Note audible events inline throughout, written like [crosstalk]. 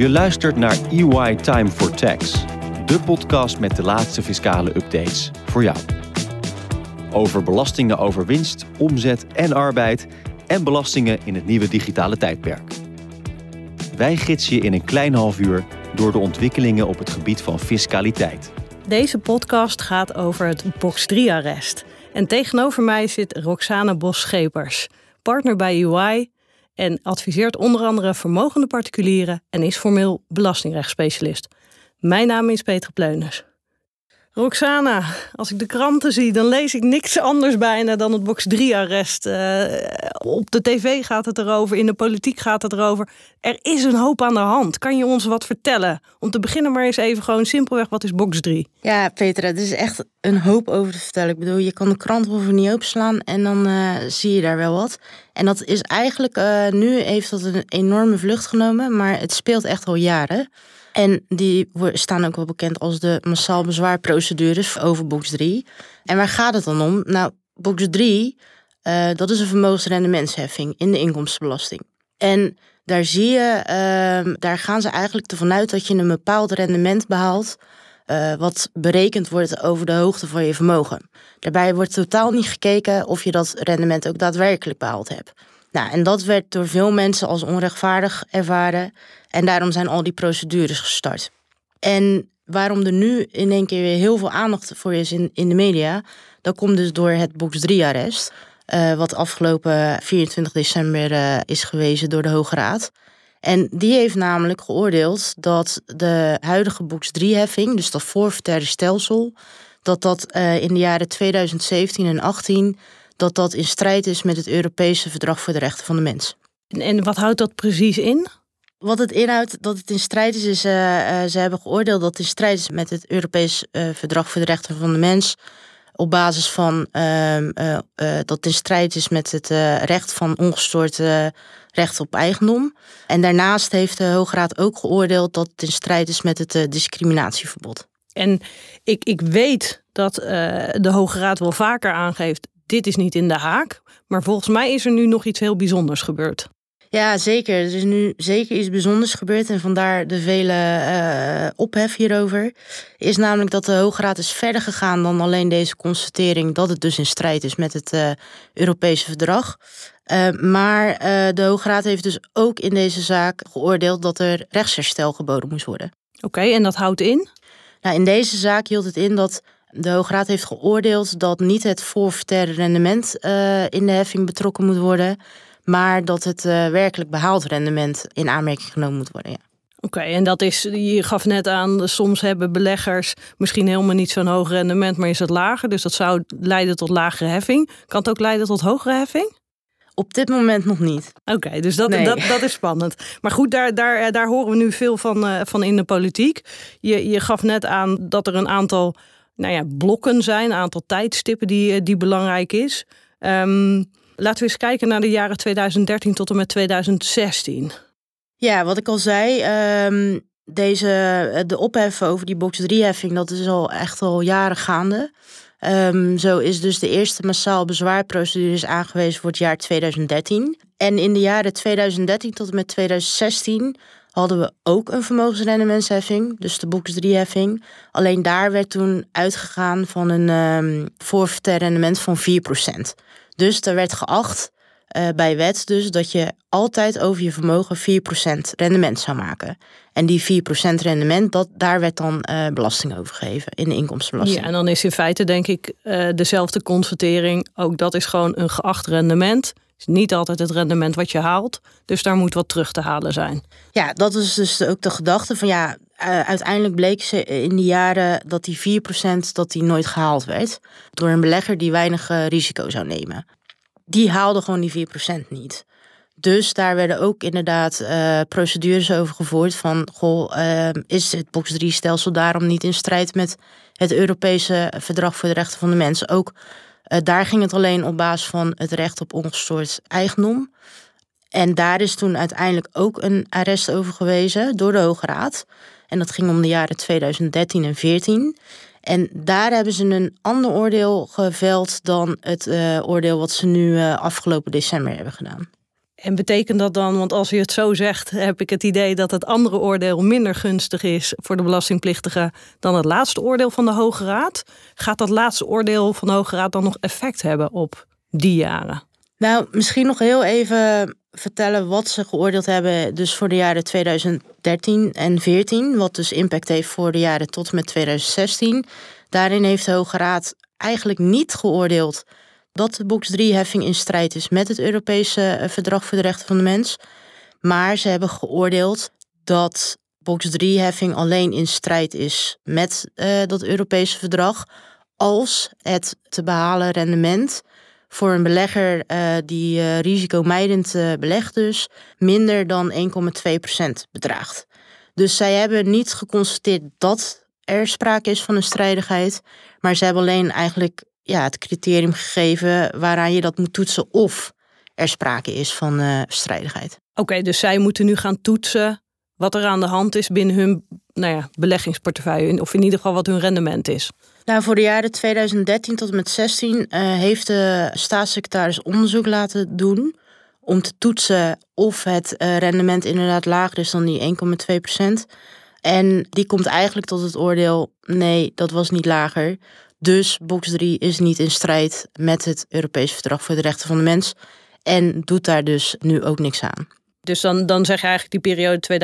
Je luistert naar EY Time for Tax, de podcast met de laatste fiscale updates voor jou. Over belastingen over winst, omzet en arbeid en belastingen in het nieuwe digitale tijdperk. Wij gidsen je in een klein half uur door de ontwikkelingen op het gebied van fiscaliteit. Deze podcast gaat over het Box 3-arrest. En tegenover mij zit Roxane Bos-Schepers, partner bij UI en adviseert onder andere vermogende particulieren en is formeel belastingrechtsspecialist. Mijn naam is Petra Pleuners. Roxana, als ik de kranten zie, dan lees ik niks anders bijna dan het box 3-arrest. Uh, op de tv gaat het erover, in de politiek gaat het erover. Er is een hoop aan de hand. Kan je ons wat vertellen? Om te beginnen maar eens even gewoon simpelweg, wat is box 3? Ja, Petra, er is echt een hoop over te vertellen. Ik bedoel, je kan de krant over niet openslaan en dan uh, zie je daar wel wat. En dat is eigenlijk, uh, nu heeft dat een enorme vlucht genomen, maar het speelt echt al jaren. En die staan ook wel bekend als de massaal bezwaarprocedures over box 3. En waar gaat het dan om? Nou, box 3, uh, dat is een vermogensrendementsheffing in de inkomstenbelasting. En daar zie je, uh, daar gaan ze eigenlijk ervan uit dat je een bepaald rendement behaalt. Uh, wat berekend wordt over de hoogte van je vermogen. Daarbij wordt totaal niet gekeken of je dat rendement ook daadwerkelijk behaald hebt. Nou, en dat werd door veel mensen als onrechtvaardig ervaren. En daarom zijn al die procedures gestart. En waarom er nu in één keer weer heel veel aandacht voor is in, in de media, dat komt dus door het Box 3-arrest. Uh, wat afgelopen 24 december uh, is gewezen door de Hoge Raad. En die heeft namelijk geoordeeld dat de huidige Box 3-heffing, dus dat voorverterde stelsel, dat dat uh, in de jaren 2017 en 2018 dat dat in strijd is met het Europese Verdrag voor de Rechten van de Mens. En wat houdt dat precies in? Wat het inhoudt dat het in strijd is, is uh, uh, ze hebben geoordeeld dat het in strijd is met het Europees uh, Verdrag voor de Rechten van de Mens. Op basis van ehm, dat het in strijd is met het recht van ongestoord recht op eigendom. En daarnaast heeft de Hoge Raad ook geoordeeld dat het in strijd is met het discriminatieverbod. En ik, ik weet dat de Hoge Raad wel vaker aangeeft dit is niet in de haak. Maar volgens mij is er nu nog iets heel bijzonders gebeurd. Ja, zeker. Er is nu zeker iets bijzonders gebeurd. En vandaar de vele uh, ophef hierover. Is namelijk dat de Hoge Raad is verder gegaan dan alleen deze constatering dat het dus in strijd is met het uh, Europese verdrag. Uh, maar de Hoge Raad heeft dus ook in deze zaak geoordeeld dat er rechtsherstel geboden moest worden. Oké, okay, en dat houdt in? Nou, in deze zaak hield het in dat de Hoge Raad heeft geoordeeld dat niet het voorverterde rendement uh, in de heffing betrokken moet worden, maar dat het uh, werkelijk behaald rendement in aanmerking genomen moet worden. Ja. Oké, okay, en dat is, je gaf net aan, soms hebben beleggers misschien helemaal niet zo'n hoog rendement, maar is het lager. Dus dat zou leiden tot lagere heffing. Kan het ook leiden tot hogere heffing? Op dit moment nog niet. Oké, okay, dus dat, nee. dat, dat is spannend. Maar goed, daar, daar, daar horen we nu veel van, uh, van in de politiek. Je, je gaf net aan dat er een aantal nou ja, blokken zijn, een aantal tijdstippen die, eh, die belangrijk is. Um, laten we eens kijken naar de jaren 2013 tot en met 2016. Ja, wat ik al zei, um, deze, eh, de ophef over die box 3-heffing, dat is al echt al jaren gaande. Um, zo is dus de eerste massaal bezwaarprocedure aangewezen voor het jaar 2013. En in de jaren 2013 tot en met 2016 hadden we ook een vermogensrendementsheffing, dus de box 3-heffing. Alleen daar werd toen uitgegaan van een um, rendement van 4%. Dus er werd geacht uh, bij wet dus dat je altijd over je vermogen 4% rendement zou maken. En die 4% rendement, dat, daar werd dan uh, belasting over gegeven in de inkomstenbelasting. Ja, en dan is in feite denk ik uh, dezelfde constatering. Ook dat is gewoon een geacht rendement is niet altijd het rendement wat je haalt. Dus daar moet wat terug te halen zijn. Ja, dat is dus ook de gedachte van ja, uh, uiteindelijk bleek ze in die jaren dat die 4% dat die nooit gehaald werd. Door een belegger die weinig uh, risico zou nemen. Die haalde gewoon die 4% niet. Dus daar werden ook inderdaad uh, procedures over gevoerd van goh, is het box 3 stelsel daarom niet in strijd met het Europese verdrag voor de rechten van de mens? Ook daar ging het alleen op basis van het recht op ongestoord eigendom. En daar is toen uiteindelijk ook een arrest over gewezen door de Hoge Raad. En dat ging om de jaren 2013 en 14. En daar hebben ze een ander oordeel geveld dan het uh, oordeel wat ze nu uh, afgelopen december hebben gedaan. En betekent dat dan, want als u het zo zegt, heb ik het idee dat het andere oordeel minder gunstig is voor de belastingplichtige dan het laatste oordeel van de Hoge Raad? Gaat dat laatste oordeel van de Hoge Raad dan nog effect hebben op die jaren? Nou, misschien nog heel even vertellen wat ze geoordeeld hebben, dus voor de jaren 2013 en 14, wat dus impact heeft voor de jaren tot en met 2016. Daarin heeft de Hoge Raad eigenlijk niet geoordeeld dat de box 3-heffing in strijd is met het Europese eh, Verdrag voor de Rechten van de Mens. Maar ze hebben geoordeeld dat box 3-heffing alleen in strijd is met uh, dat Europese verdrag als het te behalen rendement voor een belegger uh, die uh, risicomijdend belegt dus minder dan 1,2% bedraagt. Dus zij hebben niet geconstateerd dat er sprake is van een strijdigheid, maar ze hebben alleen eigenlijk ja, het criterium gegeven waaraan je dat moet toetsen of er sprake is van uh, strijdigheid. Oké, dus zij moeten nu gaan toetsen wat er aan de hand is binnen hun nou ja, beleggingsportefeuille, of in ieder geval wat hun rendement is. Nou, voor de jaren 2013 tot en met 2016 uh, heeft de staatssecretaris onderzoek laten doen om te toetsen of het uh, rendement inderdaad lager is dan die 1,2 procent. En die komt eigenlijk tot het oordeel: nee, dat was niet lager. Dus box 3 is niet in strijd met het Europees Verdrag voor de Rechten van de Mens. En doet daar dus nu ook niks aan. Dus dan, dan zeg je eigenlijk die periode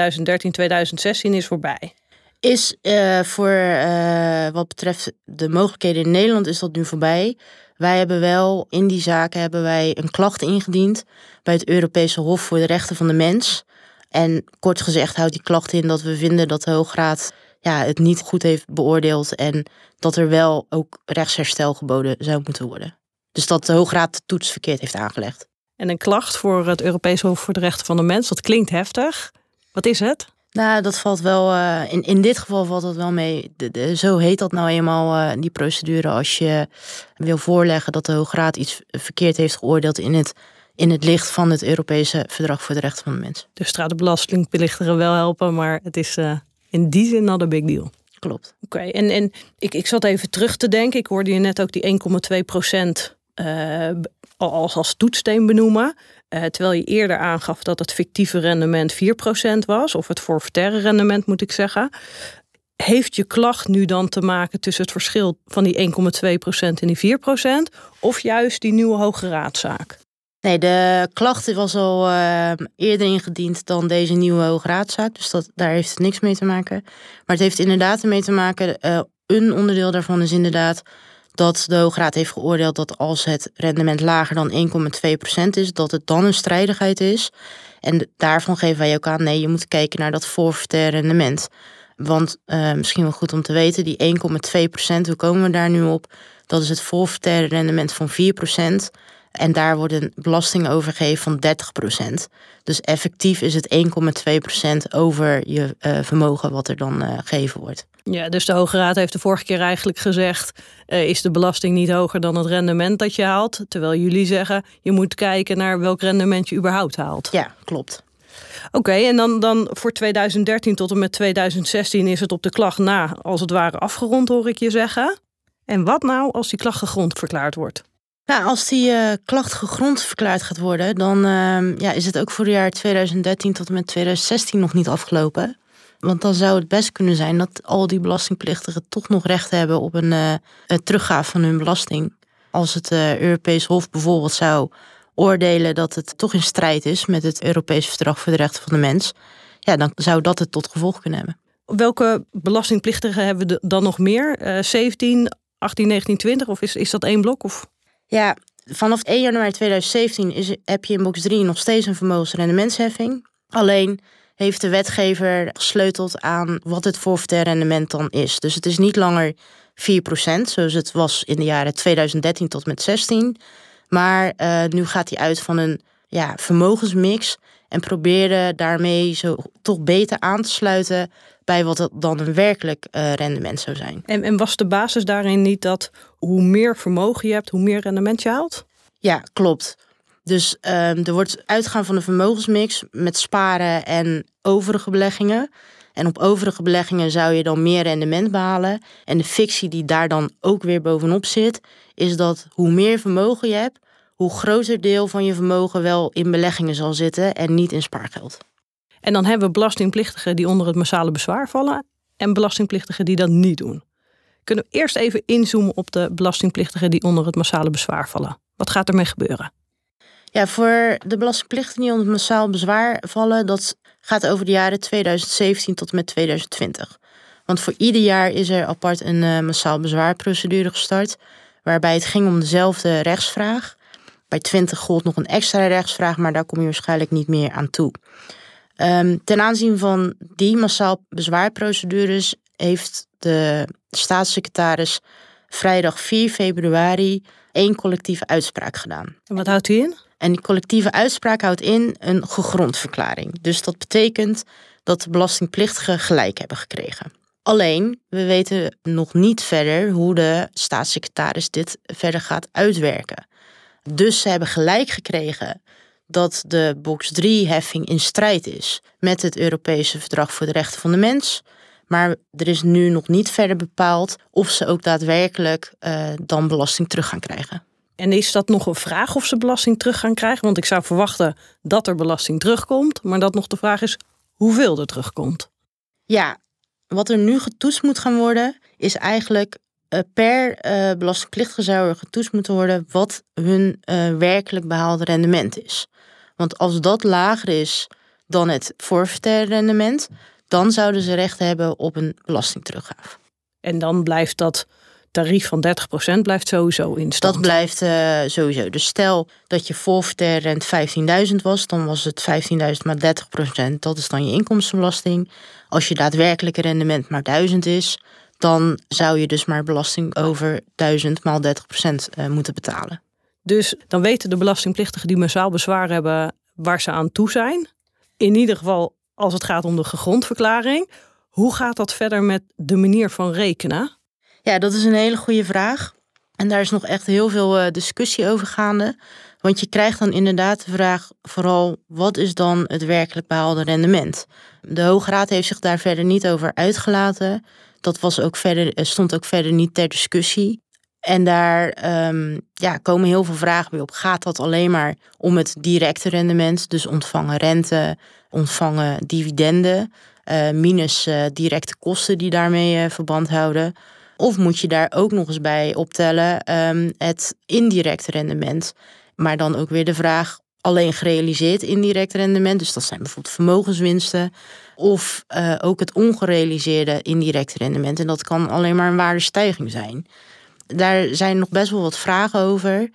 2013-2016 is voorbij. Is uh, voor uh, wat betreft de mogelijkheden in Nederland is dat nu voorbij. Wij hebben wel in die zaken hebben wij een klacht ingediend bij het Europese Hof voor de Rechten van de Mens. En kort gezegd houdt die klacht in dat we vinden dat de Hoograad ja, het niet goed heeft beoordeeld en dat er wel ook rechtsherstel geboden zou moeten worden. Dus dat de Hoograad de toets verkeerd heeft aangelegd. En een klacht voor het Europees Hof voor de Rechten van de Mens, dat klinkt heftig. Wat is het? Nou, dat valt wel. Uh, in, in dit geval valt dat wel mee. De, de, zo heet dat nou eenmaal, uh, die procedure. Als je wil voorleggen dat de Hoograad iets verkeerd heeft geoordeeld in het, in het licht van het Europese Verdrag voor de Rechten van de Mens. Dus gaat de wel helpen, maar het is uh, in die zin not a big deal. Klopt. Oké, en, en ik, ik zat even terug te denken. Ik hoorde je net ook die 1,2 procent als, als toetssteen benoemen. Uh, terwijl je eerder aangaf dat het fictieve rendement 4% was, of het forfaitaire rendement moet ik zeggen. Heeft je klacht nu dan te maken tussen het verschil van die 1,2% en die 4%, of juist die nieuwe Hoge Raadzaak? Nee, de klacht was al uh, eerder ingediend dan deze nieuwe Hoge Raadzaak, dus dat, daar heeft het niks mee te maken. Maar het heeft inderdaad ermee te maken, uh, een onderdeel daarvan is inderdaad dat de Hoograad heeft geoordeeld dat als het rendement lager dan 1,2% is, dat het dan een strijdigheid is. En daarvan geven wij ook aan, nee, je moet kijken naar dat forfaitaire rendement. Want uh, misschien wel goed om te weten, die 1,2%, hoe komen we daar nu op? Dat is het forfaitaire rendement van 4%. En daar wordt een belasting overgegeven van 30%. Dus effectief is het 1,2% over je uh, vermogen wat er dan uh, gegeven wordt. Ja, dus de Hoge Raad heeft de vorige keer eigenlijk gezegd: uh, is de belasting niet hoger dan het rendement dat je haalt? Terwijl jullie zeggen: je moet kijken naar welk rendement je überhaupt haalt. Ja, klopt. Oké, okay, en dan, dan voor 2013 tot en met 2016 is het op de klacht na, als het ware, afgerond, hoor ik je zeggen. En wat nou als die klacht gegrond verklaard wordt? Nou, als die uh, klacht gegrond verklaard gaat worden, dan uh, ja, is het ook voor het jaar 2013 tot en met 2016 nog niet afgelopen. Want dan zou het best kunnen zijn dat al die belastingplichtigen toch nog recht hebben op een uh, teruggave van hun belasting. Als het uh, Europees Hof bijvoorbeeld zou oordelen dat het toch in strijd is met het Europees Verdrag voor de Rechten van de Mens, ja, dan zou dat het tot gevolg kunnen hebben. Welke belastingplichtigen hebben we dan nog meer? 17, 18, 19, 20? Of is, is dat één blok? Of? Ja, vanaf 1 januari 2017 is, heb je in box 3 nog steeds een vermogensrendementsheffing. Alleen heeft de wetgever gesleuteld aan wat het forfaitair rendement dan is. Dus het is niet langer 4%, zoals het was in de jaren 2013 tot met 16. Maar uh, nu gaat hij uit van een ja, vermogensmix en probeerde daarmee zo toch beter aan te sluiten bij wat het dan een werkelijk uh, rendement zou zijn. En, en was de basis daarin niet dat hoe meer vermogen je hebt, hoe meer rendement je haalt? Ja, klopt. Dus um, er wordt uitgaan van een vermogensmix met sparen en overige beleggingen. En op overige beleggingen zou je dan meer rendement behalen. En de fictie die daar dan ook weer bovenop zit, is dat hoe meer vermogen je hebt, hoe groter deel van je vermogen wel in beleggingen zal zitten en niet in spaargeld. En dan hebben we belastingplichtigen die onder het massale bezwaar vallen en belastingplichtigen die dat niet doen. Kunnen we eerst even inzoomen op de belastingplichtigen die onder het massale bezwaar vallen? Wat gaat ermee gebeuren? Ja, voor de belastingplichtigen die onder het massaal bezwaar vallen, dat gaat over de jaren 2017 tot en met 2020. Want voor ieder jaar is er apart een uh, massaal bezwaarprocedure gestart, waarbij het ging om dezelfde rechtsvraag. Bij 20 gold nog een extra rechtsvraag, maar daar kom je waarschijnlijk niet meer aan toe. Um, ten aanzien van die massaal bezwaarprocedures heeft de staatssecretaris vrijdag 4 februari één collectieve uitspraak gedaan. En wat houdt die in? En die collectieve uitspraak houdt in een gegrondverklaring. Dus dat betekent dat de belastingplichtigen gelijk hebben gekregen. Alleen, we weten nog niet verder hoe de staatssecretaris dit verder gaat uitwerken. Dus ze hebben gelijk gekregen dat de box 3-heffing in strijd is met het Europese Verdrag voor de Rechten van de Mens. Maar er is nu nog niet verder bepaald of ze ook daadwerkelijk uh, dan belasting terug gaan krijgen. En is dat nog een vraag of ze belasting terug gaan krijgen? Want ik zou verwachten dat er belasting terugkomt, maar dat nog de vraag is hoeveel er terugkomt. Ja, wat er nu getoetst moet gaan worden, is eigenlijk per uh, belastingplichtige zou er getoetst moeten worden wat hun werkelijk behaalde rendement is. Want als dat lager is dan het forfaitaire rendement, dan zouden ze recht hebben op een belastingteruggave. En dan blijft dat tarief van 30% blijft sowieso in stand. Dat blijft uh, sowieso. Dus stel dat je forfaitaire rent 15.000 was, dan was het 15.000 maar 30%. Dat is dan je inkomstenbelasting. Als je daadwerkelijke rendement maar 1000 is, dan zou je dus maar belasting over 1000 maal 30% uh, moeten betalen. Dus dan weten de belastingplichtigen die massaal bezwaar hebben waar ze aan toe zijn. In ieder geval als het gaat om de gegrondverklaring. Hoe gaat dat verder met de manier van rekenen? Ja, dat is een hele goede vraag. En daar is nog echt heel veel uh, discussie over gaande. Want je krijgt dan inderdaad de vraag vooral wat is dan het werkelijk behaalde rendement? De Hoge Raad heeft zich daar verder niet over uitgelaten. Dat was ook verder, eh, stond ook verder niet ter discussie. En daar um, ja, komen heel veel vragen bij op. Gaat dat alleen maar om het directe rendement, dus ontvangen rente, ontvangen dividenden, uh, minus uh, directe kosten die daarmee verband houden? Of moet je daar ook nog eens bij optellen um, het indirecte rendement? Maar dan ook weer de vraag alleen gerealiseerd indirect rendement, dus dat zijn bijvoorbeeld vermogenswinsten, of ook het ongerealiseerde indirecte rendement. En dat kan alleen maar een waardestijging zijn daar zijn nog best wel wat vragen over.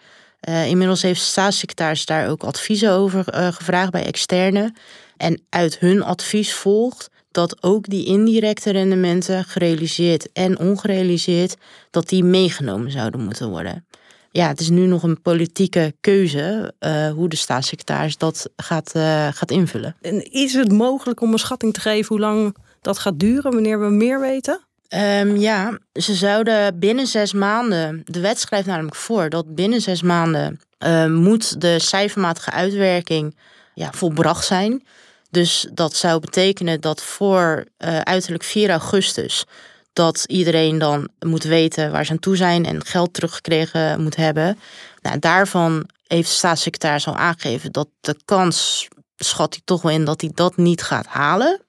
Uh, inmiddels heeft staatssecretaris daar ook adviezen over uh, gevraagd bij externe. En uit hun advies volgt dat ook die indirecte rendementen gerealiseerd en ongerealiseerd, dat die meegenomen zouden moeten worden. Ja, het is nu nog een politieke keuze uh, hoe de staatssecretaris dat gaat, gaat invullen. En is het mogelijk om een schatting te geven hoe lang dat gaat duren, wanneer we meer weten? Um, ja, ze zouden binnen zes maanden. De wet schrijft namelijk voor dat binnen zes maanden uh, moet de cijfermatige uitwerking ja, volbracht zijn. Dus dat zou betekenen dat voor uiterlijk 4 augustus dat iedereen dan moet weten waar ze aan toe zijn en geld teruggekregen moet hebben. Nou, daarvan heeft de staatssecretaris al aangegeven dat de kans schat hij toch wel in dat hij dat niet gaat halen.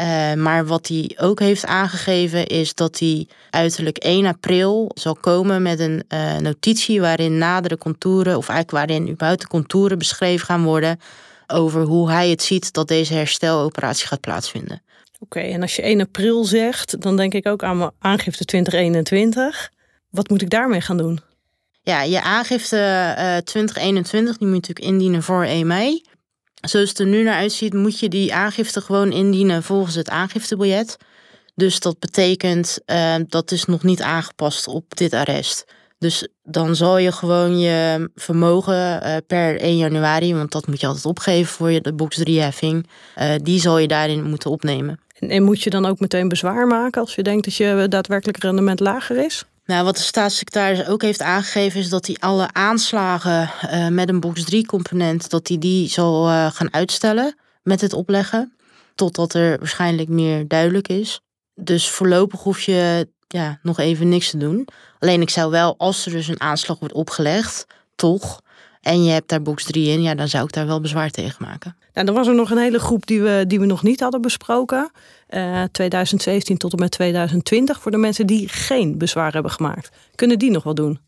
Uh, maar wat hij ook heeft aangegeven is dat hij uiterlijk 1 april zal komen met een uh, notitie waarin nadere contouren, of eigenlijk waarin überhaupt de contouren beschreven gaan worden over hoe hij het ziet dat deze hersteloperatie gaat plaatsvinden. Oké, en als je 1 april zegt, dan denk ik ook aan mijn aangifte 2021. Wat moet ik daarmee gaan doen? Ja, je aangifte uh, eh, 2021 die moet je natuurlijk indienen voor 1 mei zoals het er nu naar uitziet, moet je die aangifte gewoon indienen volgens het aangiftebiljet. Dus dat betekent uh, dat is nog niet aangepast op dit arrest. Dus dan zal je gewoon je vermogen uh, per 1 januari, want dat moet je altijd opgeven voor je de box 3-heffing, uh, eh, die zal je daarin moeten opnemen. En, moet je dan ook meteen bezwaar maken als je denkt dat je daadwerkelijk rendement lager is? Nou, wat de staatssecretaris ook heeft aangegeven is dat hij alle aanslagen uh, met een box 3 component, dat hij die zal uh, gaan uitstellen met het opleggen. Totdat er waarschijnlijk meer duidelijk is. Dus voorlopig hoef je ja, nog even niks te doen. Alleen ik zou wel, als er dus een aanslag wordt opgelegd, toch en je hebt daar box 3 in, ja, dan zou ik daar wel bezwaar tegen maken. Nou, dan was er nog een hele groep die we, die we nog niet hadden besproken. Uh, 2017 tot en met 2020 voor de mensen die geen bezwaar hebben gemaakt. Kunnen die nog wel doen?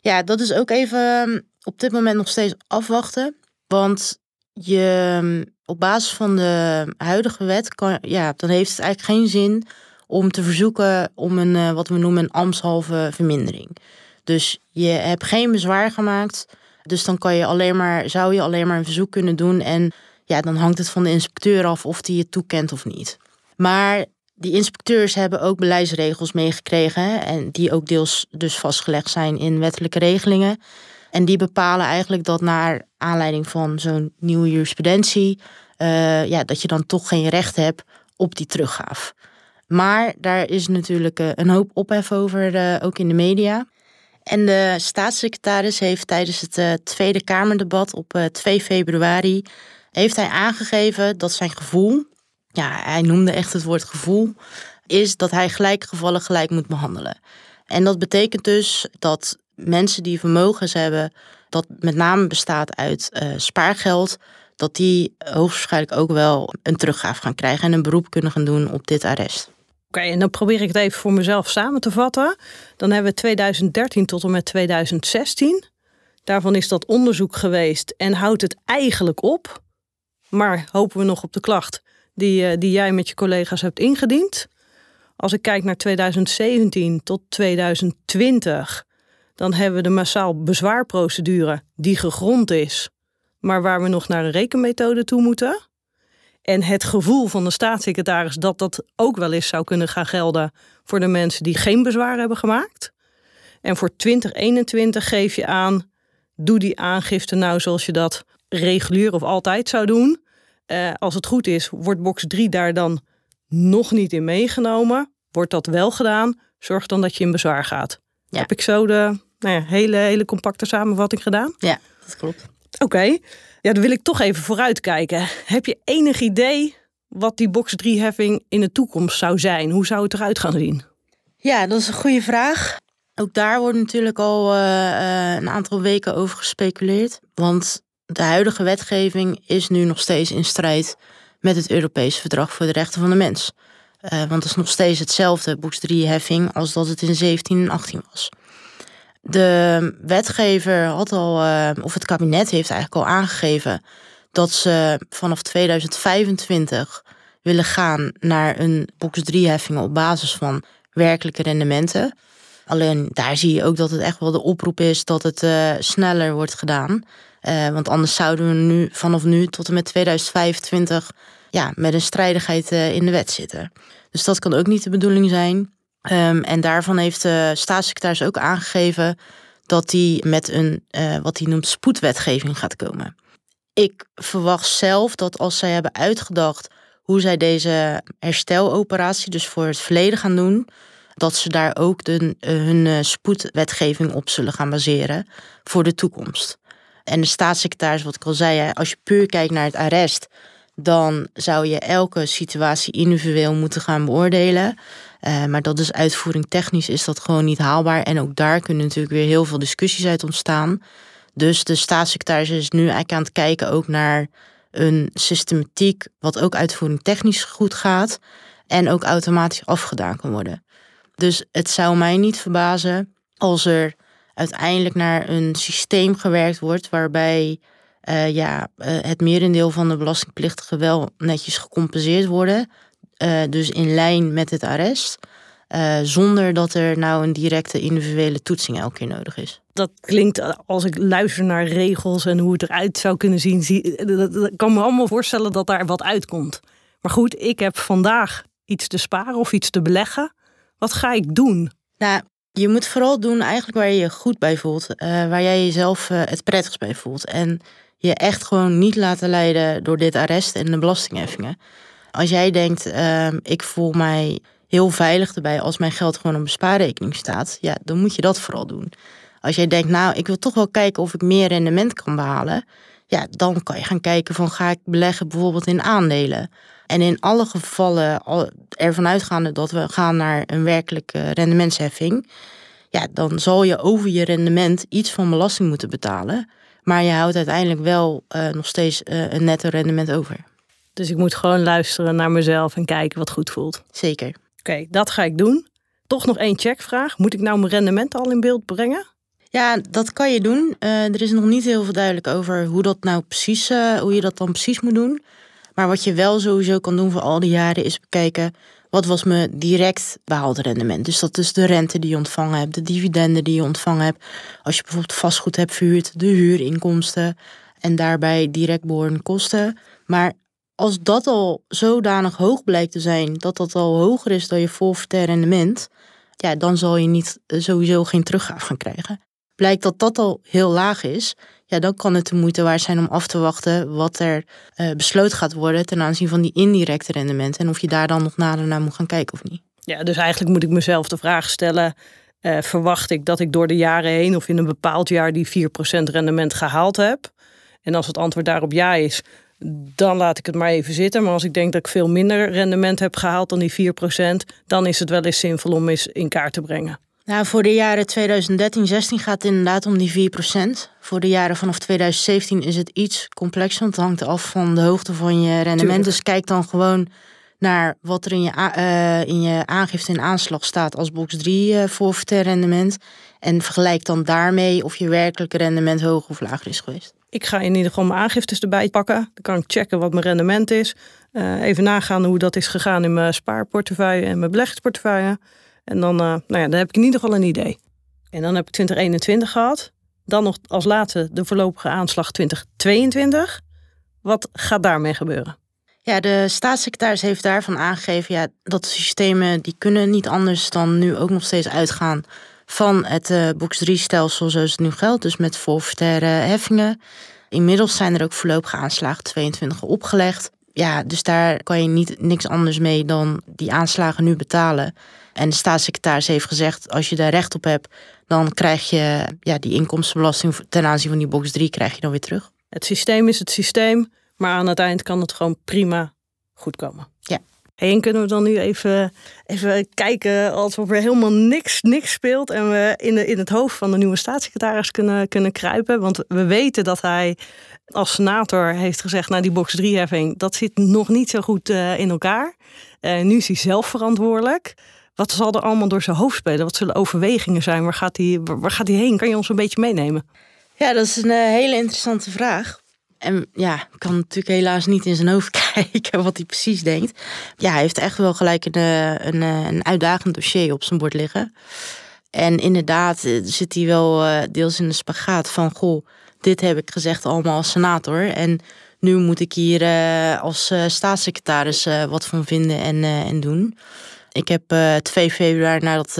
Ja, dat is ook even ehm, op dit moment nog steeds afwachten. Want je ehm, op basis van de huidige wet, kan, ja, dan heeft het eigenlijk geen zin om te verzoeken om een, uh, wat we noemen een ambtshalve vermindering. Dus je hebt geen bezwaar gemaakt. Dus dan kan je alleen maar, zou je alleen maar een verzoek kunnen doen. En ja, dan hangt het van de inspecteur af of die het toekent of niet. Maar die inspecteurs hebben ook beleidsregels meegekregen. En die ook deels dus vastgelegd zijn in wettelijke regelingen. En die bepalen eigenlijk dat naar aanleiding van zo'n nieuwe jurisprudentie. Uh, ja, dat je dan toch geen recht hebt op die teruggaaf. Maar daar is natuurlijk uh, een hoop ophef over, uh, ook in de media. En de staatssecretaris heeft tijdens het Tweede Kamerdebat op 2 februari heeft hij aangegeven dat zijn gevoel, ja, hij noemde echt het woord gevoel, is dat hij gelijke gevallen gelijk moet behandelen. En dat betekent dus dat mensen die vermogens hebben, dat met name bestaat uit uh, spaargeld, dat die hoogstwaarschijnlijk ook wel een teruggaaf gaan krijgen en een beroep kunnen gaan doen op dit arrest. Oké, en dan probeer ik het even voor mezelf samen te vatten. Dan hebben we 2013 tot en met 2016. Daarvan is dat onderzoek geweest en houdt het eigenlijk op. Maar hopen we nog op de klacht die, eh, die jij met je collega's hebt ingediend. Als ik kijk naar 2017 tot 2020, dan hebben we de massaal bezwaarprocedure die gegrond is, maar waar we nog naar een rekenmethode toe moeten. En het gevoel van de staatssecretaris dat dat ook wel eens zou kunnen gaan gelden voor de mensen die geen bezwaar hebben gemaakt. En voor 2021 geef je aan, doe die aangifte nou zoals je dat regulier of altijd zou doen. Uh, als het goed is, wordt box 3 daar dan nog niet in meegenomen. Wordt dat wel gedaan, zorg dan dat je in bezwaar gaat. Ja. Heb ik zo de nou ja, hele, hele compacte samenvatting gedaan? Ja, dat klopt. Oké, ja, dan wil ik toch even vooruitkijken. Heb je enig idee wat die box 3-heffing in de toekomst zou zijn? Hoe zou het eruit gaan zien? Ja, dat is een goede vraag. Ook daar wordt natuurlijk al uh, een aantal weken over gespeculeerd. Want de huidige wetgeving is nu nog steeds in strijd met het Europese Verdrag voor de Rechten van de Mens. Uh, want het is nog steeds hetzelfde box 3-heffing als dat het in 17 en 18 was. De wetgever had al, of het kabinet heeft eigenlijk al aangegeven dat ze vanaf 2025 willen gaan naar een box 3 heffing op basis van werkelijke rendementen. Alleen daar zie je ook dat het echt wel de oproep is dat het uh, sneller wordt gedaan. Uh, want anders zouden we nu vanaf nu tot en met 2025 ja, met een strijdigheid in de wet zitten. Dus dat kan ook niet de bedoeling zijn. Um, en daarvan heeft de staatssecretaris ook aangegeven dat hij met een, wat hij noemt, spoedwetgeving gaat komen. Ik verwacht zelf dat als zij hebben uitgedacht hoe zij deze hersteloperatie, dus voor het verleden gaan doen, dat ze daar ook de, uh, hun uh, spoedwetgeving op zullen gaan baseren voor de toekomst. En de staatssecretaris, wat ik al zei, als je puur kijkt naar het arrest, dan zou je elke situatie individueel moeten gaan beoordelen. Uh, maar dat is uitvoering technisch is dat gewoon niet haalbaar. En ook daar kunnen natuurlijk weer heel veel discussies uit ontstaan. Dus de staatssecretaris is nu eigenlijk aan het kijken ook naar een systematiek wat ook uitvoering technisch goed gaat en ook automatisch afgedaan kan worden. Dus het zou mij niet verbazen als er uiteindelijk naar een systeem gewerkt wordt waarbij uh, ja, uh, het merendeel van de belastingplichtigen wel netjes gecompenseerd worden. Uh, dus in lijn met het arrest. zonder dat er nou een directe individuele toetsing elke keer nodig is. Dat klinkt als ik luister naar regels en hoe het eruit zou kunnen zien. Zie, dat, dat kan me allemaal voorstellen dat daar wat uitkomt. Maar goed, ik heb vandaag iets te sparen of iets te beleggen. Wat ga ik doen? Nou, je moet vooral doen eigenlijk waar je je goed bij voelt. waar jij jezelf het prettigst bij voelt. En je echt gewoon niet laten leiden door dit arrest en de belastingheffingen. Als jij denkt, uh, ik voel mij heel veilig erbij als mijn geld gewoon op een spaarrekening staat, ja, dan moet je dat vooral doen. Als jij denkt, nou, ik wil toch wel kijken of ik meer rendement kan behalen, ja, dan kan je gaan kijken van ga ik beleggen bijvoorbeeld in aandelen. En in alle gevallen ervan uitgaande dat we gaan naar een werkelijke rendementsheffing, ja, dan zal je over je rendement iets van belasting moeten betalen. Maar je houdt uiteindelijk wel uh, nog steeds uh, een netto rendement over. Dus ik moet gewoon luisteren naar mezelf en kijken wat goed voelt. Zeker. Oké, dat ga ik doen. Toch nog één checkvraag. Moet ik nou mijn rendement al in beeld brengen? Ja, dat kan je doen. Uh, er is nog niet heel veel duidelijk over hoe dat nou precies, hoe je dat dan precies moet doen. Maar wat je wel sowieso kan doen voor al die jaren is bekijken wat was mijn direct behaalde rendement. Dus dat is de rente die je ontvangen hebt, de dividenden die je ontvangen hebt. Als je bijvoorbeeld vastgoed hebt verhuurd, de huurinkomsten en daarbij direct behorende kosten. Maar als dat al zodanig hoog blijkt te zijn, dat dat al hoger is dan je forfaitair rendement, ja, dan zal je niet eh, sowieso geen teruggave gaan krijgen. Blijkt dat dat al heel laag is, ja, dan kan het de moeite waard zijn om af te wachten wat er uh, besloten gaat worden ten aanzien van die indirecte rendementen. En of je daar dan nog nader naar moet gaan kijken of niet. Ja, dus eigenlijk moet ik mezelf de vraag stellen: uh, verwacht ik dat ik door de jaren heen of in een bepaald jaar die 4% rendement gehaald heb? En als het antwoord daarop ja is, dan laat ik het maar even zitten. Maar als ik denk dat ik veel minder rendement heb gehaald dan die 4%, dan is het wel eens zinvol om eens in kaart te brengen. Nou, voor de jaren 2013, 16 gaat het inderdaad om die 4%. Voor de jaren vanaf 2017 is het iets complexer, want het hangt af van de hoogte van je rendement. Dus kijk dan gewoon naar wat er in je, uh, in je aangifte en aanslag staat als box 3 uh, voor rendement. En vergelijk dan daarmee of je werkelijke rendement hoger of lager is geweest. Ik ga in ieder geval mijn aangiftes erbij pakken. Dan kan ik checken wat mijn rendement is. Uh, even nagaan hoe dat is gegaan in mijn spaarportefeuille en mijn beleggingsportefeuille. En dan, uh, nou ja, dan heb ik in ieder geval een idee. En dan heb ik 2021 gehad. Dan nog als laatste de voorlopige aanslag 2022. Wat gaat daarmee gebeuren? Ja, de staatssecretaris heeft daarvan aangegeven ja, dat de systemen die kunnen niet anders dan nu ook nog steeds uitgaan van het uh, box 3-stelsel zoals het nu geldt, dus met forfaitaire heffingen. Inmiddels zijn er ook voorlopige aanslagen 22 opgelegd. Ja, dus daar kan je niet niks anders mee dan die aanslagen nu betalen. En de staatssecretaris heeft gezegd, als je daar recht op hebt, dan krijg je ja, die inkomstenbelasting ten aanzien van die box 3 krijg je dan weer terug. Het systeem is het systeem, maar aan het eind kan het gewoon prima goed komen. Ja. En kunnen we dan nu even, even kijken alsof er helemaal niks, niks speelt en we in, de, in het hoofd van de nieuwe staatssecretaris kunnen, kunnen kruipen. Want we weten dat hij als senator heeft gezegd, nou die box 3 heffing, dat zit nog niet zo goed uh, in elkaar. Uh, nu is hij zelf verantwoordelijk. Wat zal er allemaal door zijn hoofd spelen? Wat zullen overwegingen zijn? Waar gaat hij, waar gaat hij heen? Kan je ons een beetje meenemen? Ja, dat is een uh, hele interessante vraag. En ja, ik kan natuurlijk helaas niet in zijn hoofd [laughs] kijken wat hij precies denkt. Ja, hij heeft echt wel gelijk een, een, een uitdagend dossier op zijn bord liggen. En inderdaad zit hij wel deels in de spagaat van... goh, dit heb ik gezegd allemaal als senator. En nu moet ik hier als staatssecretaris wat van vinden en, en doen. Ik heb 2 februari naar dat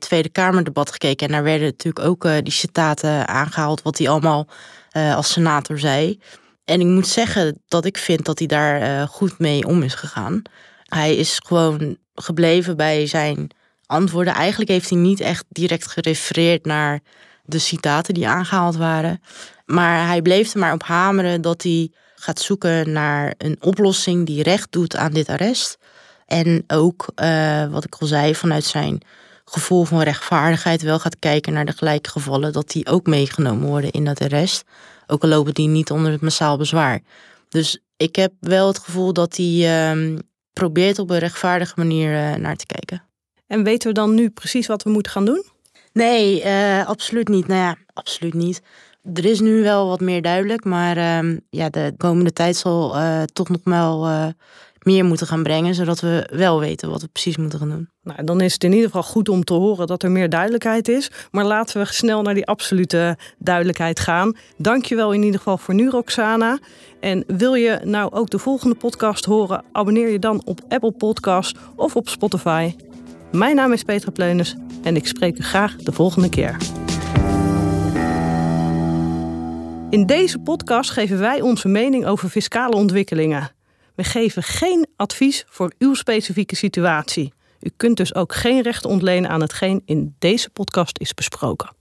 Tweede Kamerdebat gekeken. En daar werden natuurlijk ook die citaten aangehaald. Wat hij allemaal als senator zei. En ik moet zeggen dat ik vind dat hij daar goed mee om is gegaan. Hij is gewoon gebleven bij zijn antwoorden. Eigenlijk heeft hij niet echt direct gerefereerd naar de citaten die aangehaald waren. Maar hij bleef er maar op hameren dat hij gaat zoeken naar een oplossing die recht doet aan dit arrest. En ook, uh, wat ik al zei, vanuit zijn gevoel van rechtvaardigheid wel gaat kijken naar de gelijke gevallen, dat die ook meegenomen worden in dat arrest. Ook al lopen die niet onder het massaal bezwaar. Dus ik heb wel het gevoel dat hij uh, probeert op een rechtvaardige manier uh, naar te kijken. En weten we dan nu precies wat we moeten gaan doen? Nee, uh, absoluut niet. Nou ja, absoluut niet. Er is nu wel wat meer duidelijk, maar uh, ja, de komende tijd zal toch nog wel meer moeten gaan brengen, zodat we wel weten wat we precies moeten gaan doen. Nou, dan is het in ieder geval goed om te horen dat er meer duidelijkheid is. Maar laten we snel naar die absolute duidelijkheid gaan. Dankjewel in ieder geval voor nu, Roxana. En wil je nou ook de volgende podcast horen? Abonneer je dan op Apple Podcast of op Spotify. Mijn naam is Petra Pleunis en ik spreek u graag de volgende keer. In deze podcast geven wij onze mening over fiscale ontwikkelingen. We geven geen advies voor uw specifieke situatie. U kunt dus ook geen recht ontlenen aan hetgeen in deze podcast is besproken.